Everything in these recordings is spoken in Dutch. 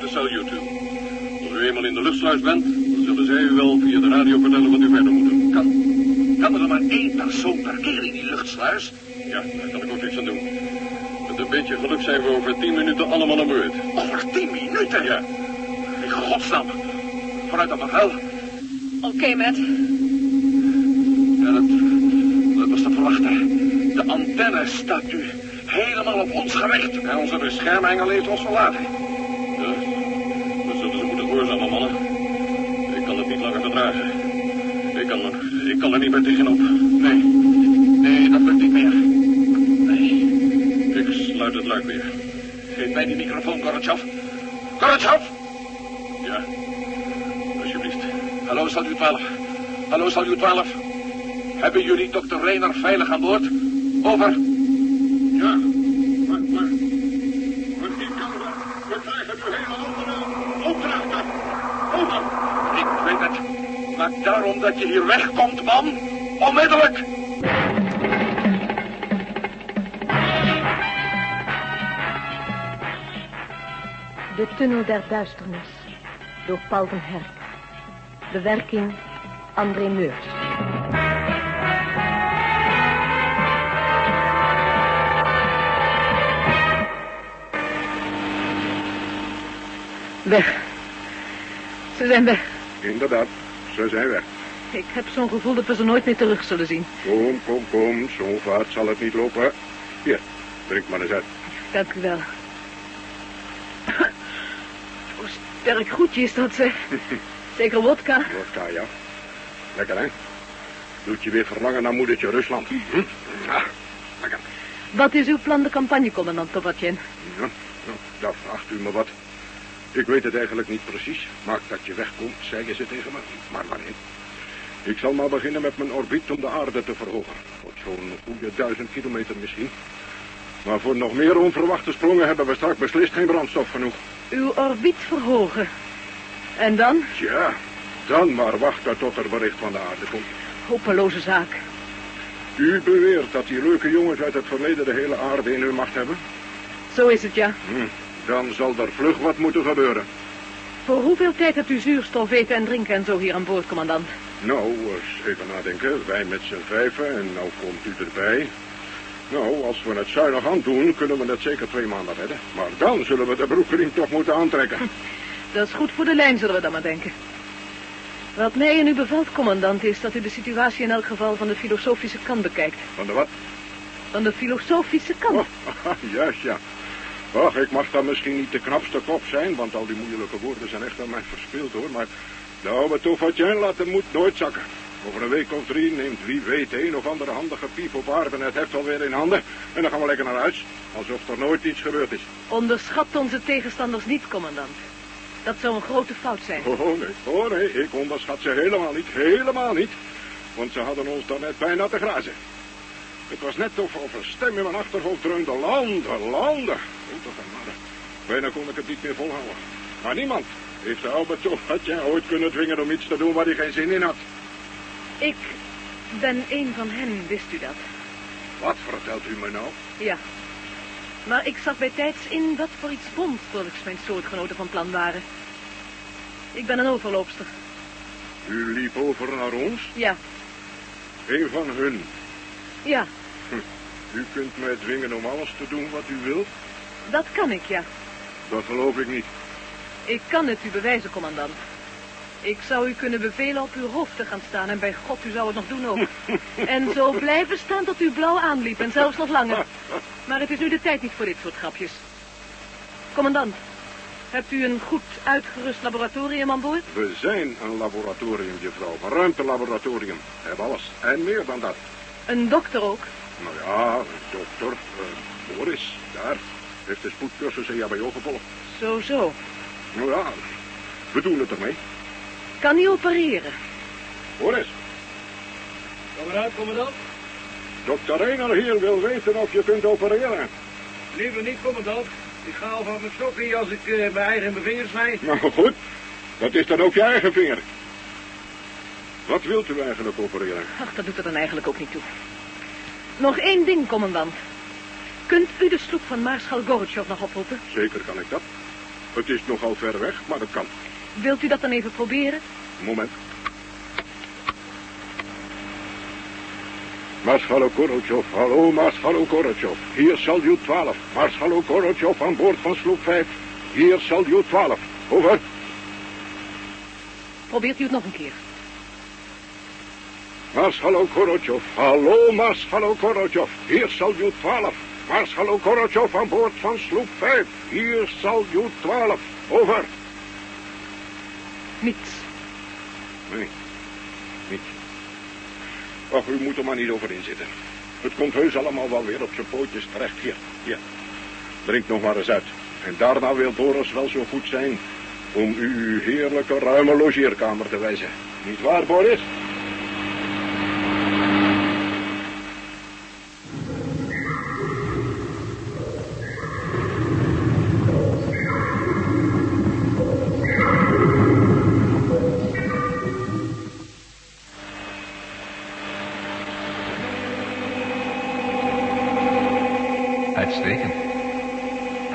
de salute toe. Als u eenmaal in de luchtsluis bent, dan zullen zij u wel via de radio vertellen wat u verder moet doen. Kan, kan er maar één persoon per keer in die luchtsluis? Ja, daar kan ik ook niks aan doen. Met een beetje geluk zijn we over tien minuten allemaal aan beurt. Over tien minuten? Ja. In godsnaam. Vooruit dan maar wel. Oké, Matt. Ja, dat, dat was te verwachten. De antenne staat nu helemaal op ons gericht. En onze beschermengel heeft ons verlaten. Ik kan er, niet meer tegenop. Nee, nee, dat lukt niet meer. Nee. Ik sluit het luik weer. Geef mij die microfoon, Gorbachev. Gorbachev! Ja, alsjeblieft. Hallo, Salut 12. Hallo, Salut 12. Hebben jullie dokter Reiner veilig aan boord? Over. Ja, maar, maar, maar ik kan we krijgen nu hele andere opdrachten. Over. Ik weet het. Maar daarom dat je hier wegkomt, man. Onmiddellijk. De Tunnel der Duisternis door Paul van Herk. Bewerking André Meurs. Weg. Ze zijn weg. Inderdaad, ze zijn weg. Ik heb zo'n gevoel dat we ze nooit meer terug zullen zien. Kom, kom, kom, zo vaart zal het niet lopen. Hier, drink maar eens uit. Dank u wel. Hoe sterk goedje is dat, zeg. Zeker wodka. Wodka, ja. Lekker, hè? Doet je weer verlangen naar moedertje Rusland. Hm? Ah, lekker. Wat is uw plan de campagne, commandant Tobatjen? Ja, nou, daar vraagt u me wat. Ik weet het eigenlijk niet precies. Maar dat je wegkomt, zeggen ze tegen me. Maar wanneer? Ik zal maar beginnen met mijn orbiet om de aarde te verhogen. Tot zo'n goede duizend kilometer misschien. Maar voor nog meer onverwachte sprongen hebben we straks beslist geen brandstof genoeg. Uw orbiet verhogen. En dan? Ja, dan maar wachten tot er bericht van de aarde komt. Hopeloze zaak. U beweert dat die leuke jongens uit het verleden de hele aarde in hun macht hebben? Zo is het, ja. Hm, dan zal er vlug wat moeten gebeuren. Voor hoeveel tijd hebt u zuurstof eten en drinken en zo hier aan boord, commandant? Nou, eens even nadenken. Wij met z'n vijven en nou komt u erbij. Nou, als we het zuinig aan doen, kunnen we het zeker twee maanden redden. Maar dan zullen we de broekriem toch moeten aantrekken. Dat is goed voor de lijn, zullen we dan maar denken. Wat mij en u bevalt, commandant, is dat u de situatie in elk geval van de filosofische kant bekijkt. Van de wat? Van de filosofische kant. Oh, juist, ja. Ach, ik mag dan misschien niet de knapste kop zijn, want al die moeilijke woorden zijn echt aan mij verspeeld, hoor. Maar de oude Tofatjen laat de moed nooit zakken. Over een week of drie neemt wie weet een of andere handige piep op aarde het heft alweer in handen. En dan gaan we lekker naar huis, alsof er nooit iets gebeurd is. Onderschat onze tegenstanders niet, commandant. Dat zou een grote fout zijn. Oh nee, oh nee, ik onderschat ze helemaal niet, helemaal niet. Want ze hadden ons dan net bijna te grazen. Het was net of, of een stem in mijn achterhoofd dreunde. Landen, landen. Toch een mannen. Bijna kon ik het niet meer volhouden. Maar niemand heeft de oude Tofatje ooit kunnen dwingen om iets te doen waar hij geen zin in had. Ik ben een van hen, wist u dat? Wat vertelt u me nou? Ja. Maar ik zag bij tijds in wat voor iets volgens mijn soortgenoten van plan waren. Ik ben een overloopster. U liep over naar ons? Ja, Een van hun. ja, U kunt mij dwingen om alles te doen wat u wilt? Dat kan ik, ja. Dat geloof ik niet. Ik kan het u bewijzen, commandant. Ik zou u kunnen bevelen op uw hoofd te gaan staan en bij God, u zou het nog doen ook. En zo blijven staan tot u blauw aanliep en zelfs nog langer. Maar het is nu de tijd niet voor dit soort grapjes. Commandant, hebt u een goed uitgerust laboratorium aan boord? We zijn een laboratorium, juffrouw. Een ruimtelaboratorium. We hebben alles. En meer dan dat. Een dokter ook? Nou ja, dokter eh, Boris, daar, heeft de spoedcursus in JBO gevolgd. Zo, zo. Nou ja, we doen het ermee. Kan hij opereren? Boris, Kom eruit, commandant. dokter Reiner hier wil weten of je kunt opereren. Liever niet, commandant. Ik ga al van mijn stokje als ik eh, mijn eigen vingers snij. Nou goed, dat is dan ook je eigen vinger. Wat wilt u eigenlijk opereren? Ach, dat doet er dan eigenlijk ook niet toe. Nog één ding, commandant. Kunt u de sloep van Maarschal Gorotjov nog oproepen? Zeker kan ik dat. Het is nogal ver weg, maar dat kan. Wilt u dat dan even proberen? Moment. Marschallo Korotjov, hallo Marschallo Korotjov. Hier Salju 12. Marschallo Korotjov aan boord van sloep 5. Hier Salju 12. Over. Probeert u het nog een keer. Marschallo Korotjov, hallo Marschallo Korotjov. Hier Salju 12. Marschallo Korotjov aan boord van sloep 5. Hier Salju 12. Over. Niets. Nee, niet. Ach, u moet er maar niet over inzitten. Het komt heus allemaal wel weer op zijn pootjes terecht. Hier, hier. Drink nog maar eens uit. En daarna wil Boris wel zo goed zijn om u uw heerlijke ruime logeerkamer te wijzen. Niet waar, Boris?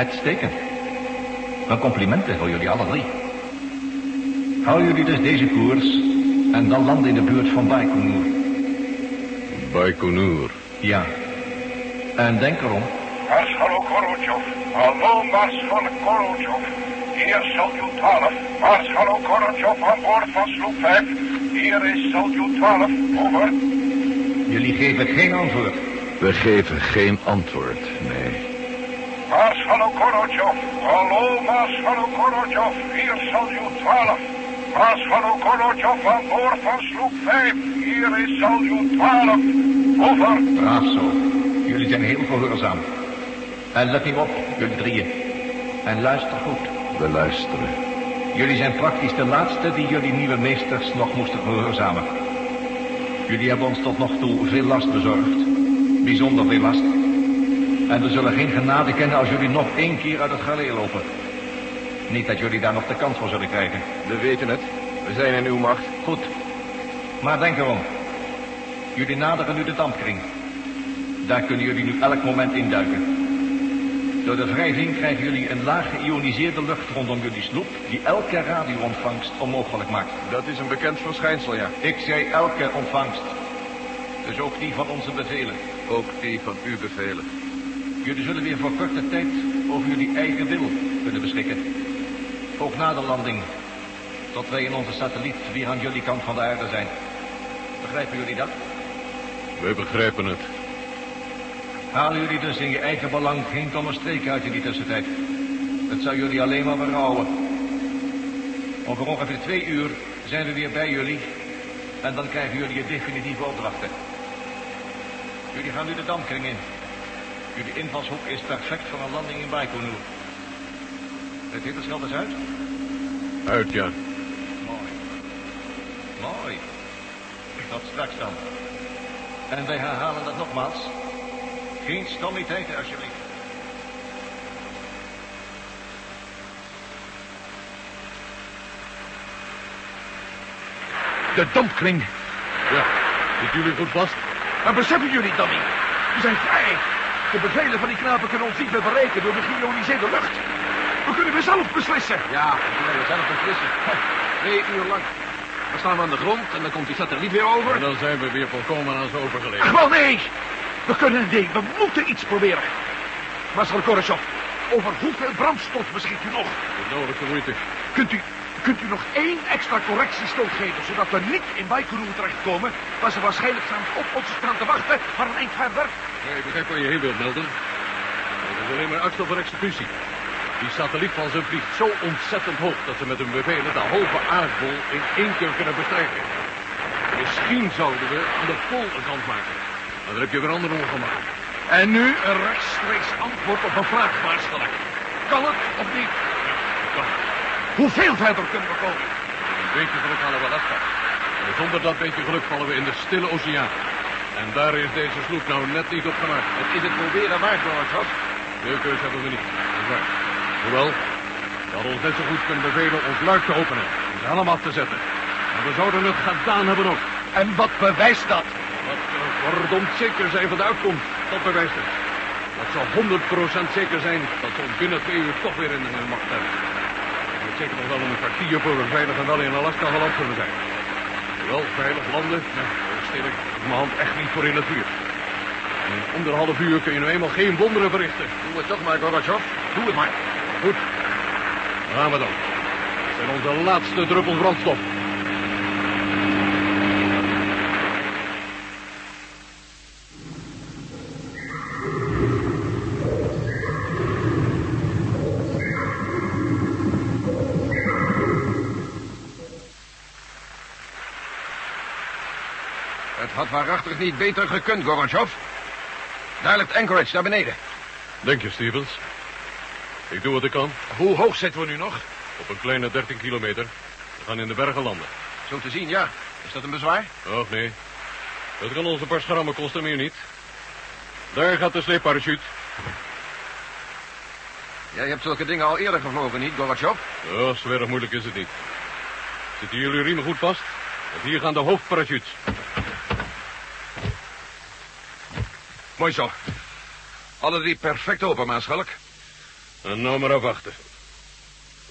Uitstekend. Mijn complimenten voor jullie alle drie. Hou jullie dus deze koers en dan landen in de buurt van Baikonur. Baikonur. Ja. En denk erom, Marschallo Korotjov. Hallo, Marschallo Korotjov. Hier Salju 12. Marschallo Korotjov aan boord van sloep 5. Hier is Salju 12. Over. jullie geven geen antwoord. We geven geen antwoord, nee. Marschallo Korotjov. Hallo, Marschallo Korotjov. Hier Salju 12. Marschallo Korotjov aan boord van sloep 5. Hier is Salju 12. Over. Braaf zo. Jullie zijn heel gehoorzaam. En let nu op, jullie drieën. En luister goed. We luisteren. Jullie zijn praktisch de laatste die jullie nieuwe meesters nog moesten gehoorzamen. Jullie hebben ons tot nog toe veel last bezorgd. Bijzonder veel last. En we zullen geen genade kennen als jullie nog één keer uit het galee lopen. Niet dat jullie daar nog de kans voor zullen krijgen. We weten het. We zijn in uw macht. Goed. Maar denk erom. Jullie naderen nu de dampkring. Daar kunnen jullie nu elk moment induiken. Door de wrijving krijgen jullie een laag geïoniseerde lucht rondom jullie sloep... die elke radioontvangst onmogelijk maakt. Dat is een bekend verschijnsel, ja. Ik zei elke ontvangst. Dus ook die van onze bevelen. Ook die van uw bevelen. Jullie zullen weer voor korte tijd over jullie eigen wil kunnen beschikken. Ook na de landing. Tot wij in onze satelliet weer aan jullie kant van de aarde zijn. Begrijpen jullie dat? We begrijpen het. Halen jullie dus in je eigen belang geen domme streken uit in die tussentijd. Het zou jullie alleen maar berouwen. Over ongeveer twee uur zijn we weer bij jullie. En dan krijgen jullie je definitieve opdrachten. Jullie gaan nu de dampkring in. Jullie invalshoek is perfect voor een landing in Baikonur. Het hittescheld is uit? Uit, ja. Mooi. Mooi. Tot straks dan. En wij herhalen dat nogmaals. Geen stommiteiten, alsjeblieft. De dampkring. Ja, zit jullie goed vast? Maar beseffen jullie dan niet? We zijn vrij. De bevelen van die knapen kunnen ons niet meer bereiken door de geïoniseerde lucht. We kunnen weer zelf beslissen. Ja, we kunnen zelf beslissen. Twee uur lang. Dan staan we aan de grond en dan komt die satelliet weer over. En dan zijn we weer volkomen aan ze overgeleverd. Ach, wel nee. We kunnen, nee, we moeten iets proberen. Marcel Korosjov, over hoeveel brandstof beschikt u nog? De nodige moeite. Kunt u, kunt u nog één extra correctiestoot geven, zodat we niet in Baikonur terechtkomen, waar ze waarschijnlijk staan op ons staan te wachten, maar een eind verder? Nee, ik begrijp waar je heen wilt, Melden. Het is alleen maar uitstel voor executie. Die satelliet van ze vliegt zo ontzettend hoog dat ze met hun bevelen de halve aardbol in één keer kunnen bestrijken. Misschien zouden we aan de pool een kant maken. Maar dan heb je weer andere ongemaakt. En nu een rechtstreeks antwoord op een vraag, Maarschalk. Kan het of niet? Hoeveel verder kunnen we komen? Een beetje geluk halen we Alaska. En zonder dat beetje geluk vallen we in de stille oceaan. En daar is deze sloep nou net niet op gemaakt. Het is het proberen waard, Gorbachev. Veel keus hebben we niet. Dat is waar. Hoewel, we hadden ons net zo goed kunnen bevelen ons luik te openen. En ze helemaal af te zetten. En we zouden het gedaan hebben ook. En wat bewijst dat? Wat we verdomd zeker zijn van de uitkomst. Dat bewijst het. Dat zou 100% zeker zijn dat ze ons binnen twee uur toch weer in de macht hebben. Zeker nog wel een kwartier voor we veilig en wel in Alaska geland zullen zijn. Wel veilig landen, daar stel ik mijn hand echt niet voor in het vuur. In anderhalf uur kun je nu eenmaal geen wonderen verrichten. Doe het toch maar, Gorbachev. Doe het maar. Goed, daar gaan we dan. Dat zijn onze laatste druppels brandstof. Niet beter gekund, Gorbachev. Daar ligt Anchorage, daar beneden. Denk je, Stevens? Ik doe wat ik kan. Hoe hoog zitten we nu nog? Op een kleine 13 kilometer. We gaan in de bergen landen. Zo te zien, ja. Is dat een bezwaar? Och, nee. Dat kan ons een paar schrammen kosten, meer niet. Daar gaat de sleepparachute. Jij hebt zulke dingen al eerder gevlogen, niet, Gorbachev? Oh, zo erg moeilijk is het niet. Zitten jullie riemen goed vast? Want hier gaan de hoofdparachutes. Mooi zo. Alle drie perfect open, maarschalk. En nou maar afwachten.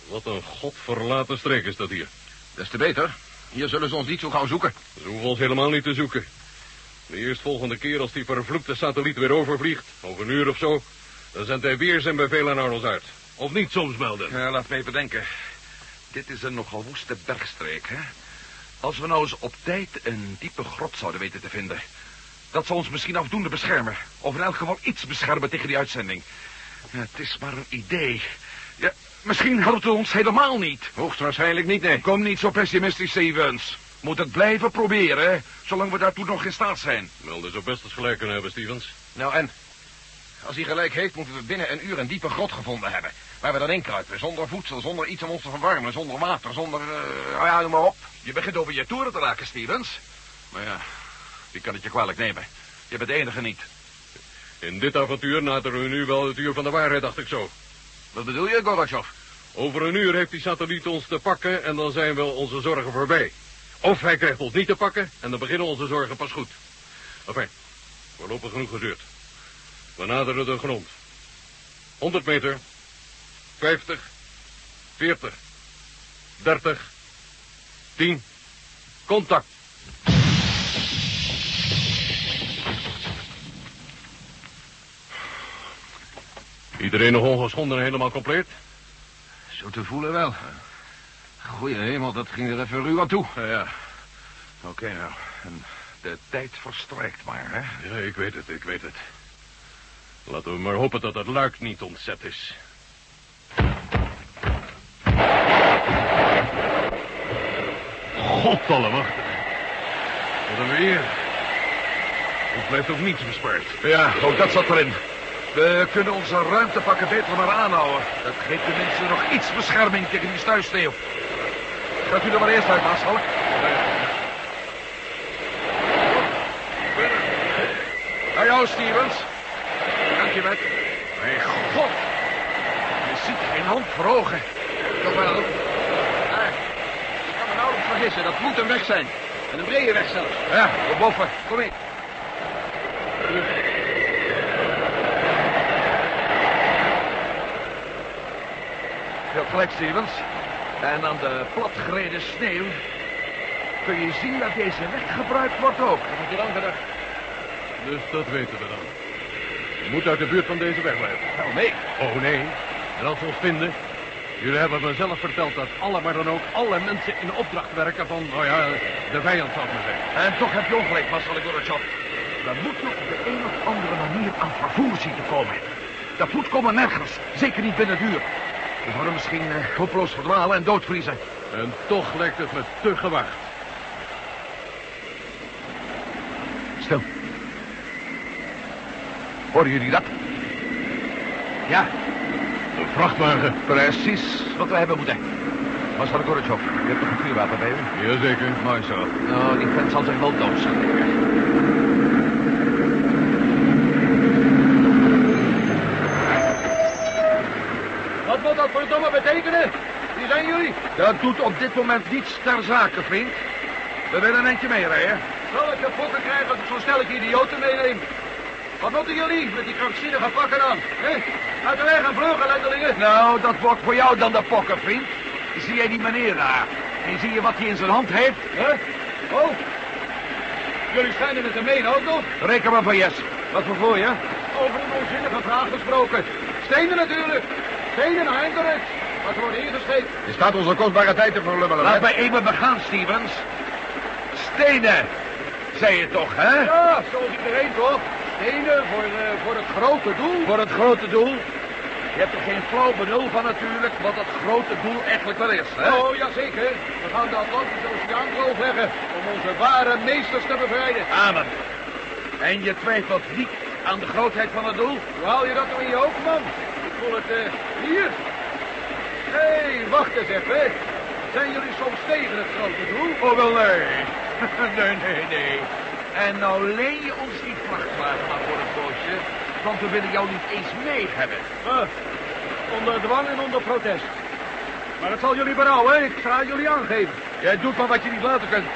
Wat een godverlaten streek is dat hier. Des te beter. Hier zullen ze ons niet zo gauw zoeken. Ze hoeven ons helemaal niet te zoeken. De eerstvolgende keer als die vervloekte satelliet weer overvliegt, over een uur of zo, dan zendt hij weer zijn bevelen naar ons uit. Of niet soms melden. Ja, laat me even denken. Dit is een nogal woeste bergstreek, hè? Als we nou eens op tijd een diepe grot zouden weten te vinden... dat zou ons misschien afdoende beschermen. Of in elk geval iets beschermen tegen die uitzending. Ja, het is maar een idee. Ja, misschien helpt het ons helemaal niet. Hoogstwaarschijnlijk niet, nee. Kom niet zo pessimistisch, Stevens. Moet het blijven proberen, hè, zolang we daartoe nog in staat zijn. Melden zou best eens gelijk kunnen hebben, Stevens. Nou, en? Als hij gelijk heeft, moeten we binnen een uur een diepe grot gevonden hebben. Waar we dan inkruipen. Zonder voedsel, zonder iets om ons te verwarmen, zonder water, zonder... Uh, nou ja, noem maar op. Je begint over je toeren te raken, Stevens. Maar ja, wie kan het je kwalijk nemen? Je bent de enige niet. In dit avontuur naderen we nu wel het uur van de waarheid, dacht ik zo. Wat bedoel je, Gorbachev? Over een uur heeft die satelliet ons te pakken en dan zijn wel onze zorgen voorbij. Of hij krijgt ons niet te pakken en dan beginnen onze zorgen pas goed. Enfin, we lopen genoeg gezeurd. We naderen de grond. 100 meter. 50. 40. 30. 10. Contact. Iedereen nog ongeschonden en helemaal compleet? Zo te voelen wel. Goeie hemel, dat ging er even ruw aan toe. Ja, ja. Oké, nou. En de tijd verstrijkt maar, hè? Ja, ik weet het, ik weet het. Laten we maar hopen dat het luik niet ontzet is. God allemachtig. Wat een weer. Het blijft ook niets bespaard. Ja, ook dat zat erin. We kunnen onze ruimtepakken beter maar aanhouden. Dat geeft tenminste nog iets bescherming tegen die stuifsneeuw. Gaat u er maar eerst uit, maarschalk. Naar jou, Stevens. Dank je. Mijn god. Je ziet geen hand voor ogen. Wel. Ah, ik kan me nauwelijks vergissen. Dat moet een weg zijn. En een brede weg zelfs. Ja, we boffen. Kom mee. Heel gelijk, Stevens. En aan de platgereden sneeuw kun je zien dat deze weg gebruikt wordt ook. Dat heb je lang gedacht. Dus dat weten we dan. Je moet uit de buurt van deze weg blijven. Nou, nee. Oh nee. En als we ons vinden... Jullie hebben me zelf verteld dat alle, maar dan ook alle mensen in opdracht werken van, nou ja, de vijand zou ik maar zeggen. En toch heb je ongelijk, Marcel Gorbachev. We moeten op de een of andere manier aan vervoer zien te komen. Dat voet komen nergens. Zeker niet binnen het uur. We misschien eh, hopeloos verdwalen en doodvriezen. En toch lijkt het me te gewaagd. Stil. Horen jullie dat? Ja, Een vrachtwagen. precies wat we hebben moeten. Marcel Gorbachev, je hebt toch een vuurwapen bij u? Jazeker. Mooi zo. Nou, die vent zal zich wel dood zijn. Wat moet dat verdomme betekenen? Wie zijn jullie? Dat doet op dit moment niets ter zake, vriend. We willen een eentje meerijden. Zal ik de fokken krijgen als ik zo snel ik idioten meeneem? Wat moeten jullie met die krankzinnige pakken aan? Hé? Uit de weg en vluggen, lendelingen. Nou, dat wordt voor jou dan de pokken, vriend. Zie jij die meneer daar? En zie je wat hij in zijn hand heeft? Hè? Oh. Jullie schijnen het te menen ook nog. Reken maar van yes. Wat voor voor je? Over een onzinnige vraag gesproken. Stenen natuurlijk. Stenen naar Eindelijk. Wat worden ingescheept. Je staat onze kostbare tijd te verlummelen. Laat mij even begaan, Stevens. Stenen, zei je toch, hè? Ja, zoals iedereen toch? Stenen voor, eh, voor het grote doel. Voor het grote doel. Je hebt er geen flauw benul van natuurlijk, wat dat grote doel eigenlijk wel is, hè? Oh, jazeker. We gaan de Atlantische Oceaan leggen om onze ware meesters te bevrijden. Amen. En je twijfelt niet aan de grootheid van het doel? Hoe haal je dat nou in je hoofd, man? Voel het, eh, hier. Hé, hey, wacht eens even. Zijn jullie soms tegen het grote doel? Oh, wel nee. nee, nee, nee. En nou leen je ons die vrachtwagen maar voor een poosje, want we willen jou niet eens mee hebben. Ah, onder dwang en onder protest. Maar dat zal jullie berouwen, ik ga jullie aangeven. Jij doet maar wat je niet laten kunt.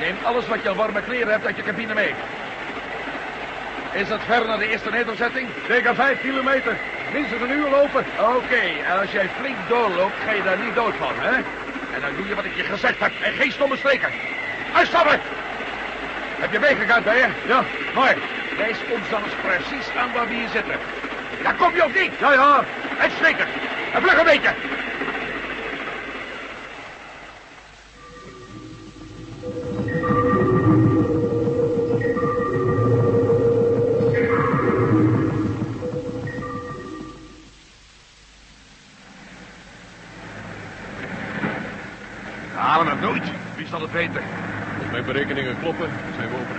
Neem alles wat je aan warme kleren hebt uit je cabine mee. Is dat ver naar de eerste nederzetting? Zeker vijf kilometer. Minstens een uur lopen. Oké, en als jij flink doorloopt, ga je daar niet dood van, hè? En dan doe je wat ik je gezegd heb en geen stomme streken. Uitstappen! Heb je meegekaart bij je? Ja. Mooi. Wijs ons dan eens precies aan waar we hier zitten. Ja, kom je of niet? Ja, ja. Uitstekend. En vlug een beetje.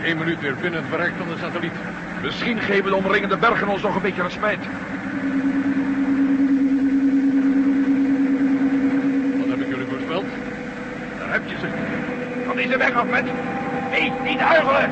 Één minuut weer binnen het bereik van de satelliet. Misschien geven de omringende bergen ons nog een beetje respijt. Wat heb ik jullie voorspeld? Daar heb je ze. Van deze weg af met. Nee, niet huigelen.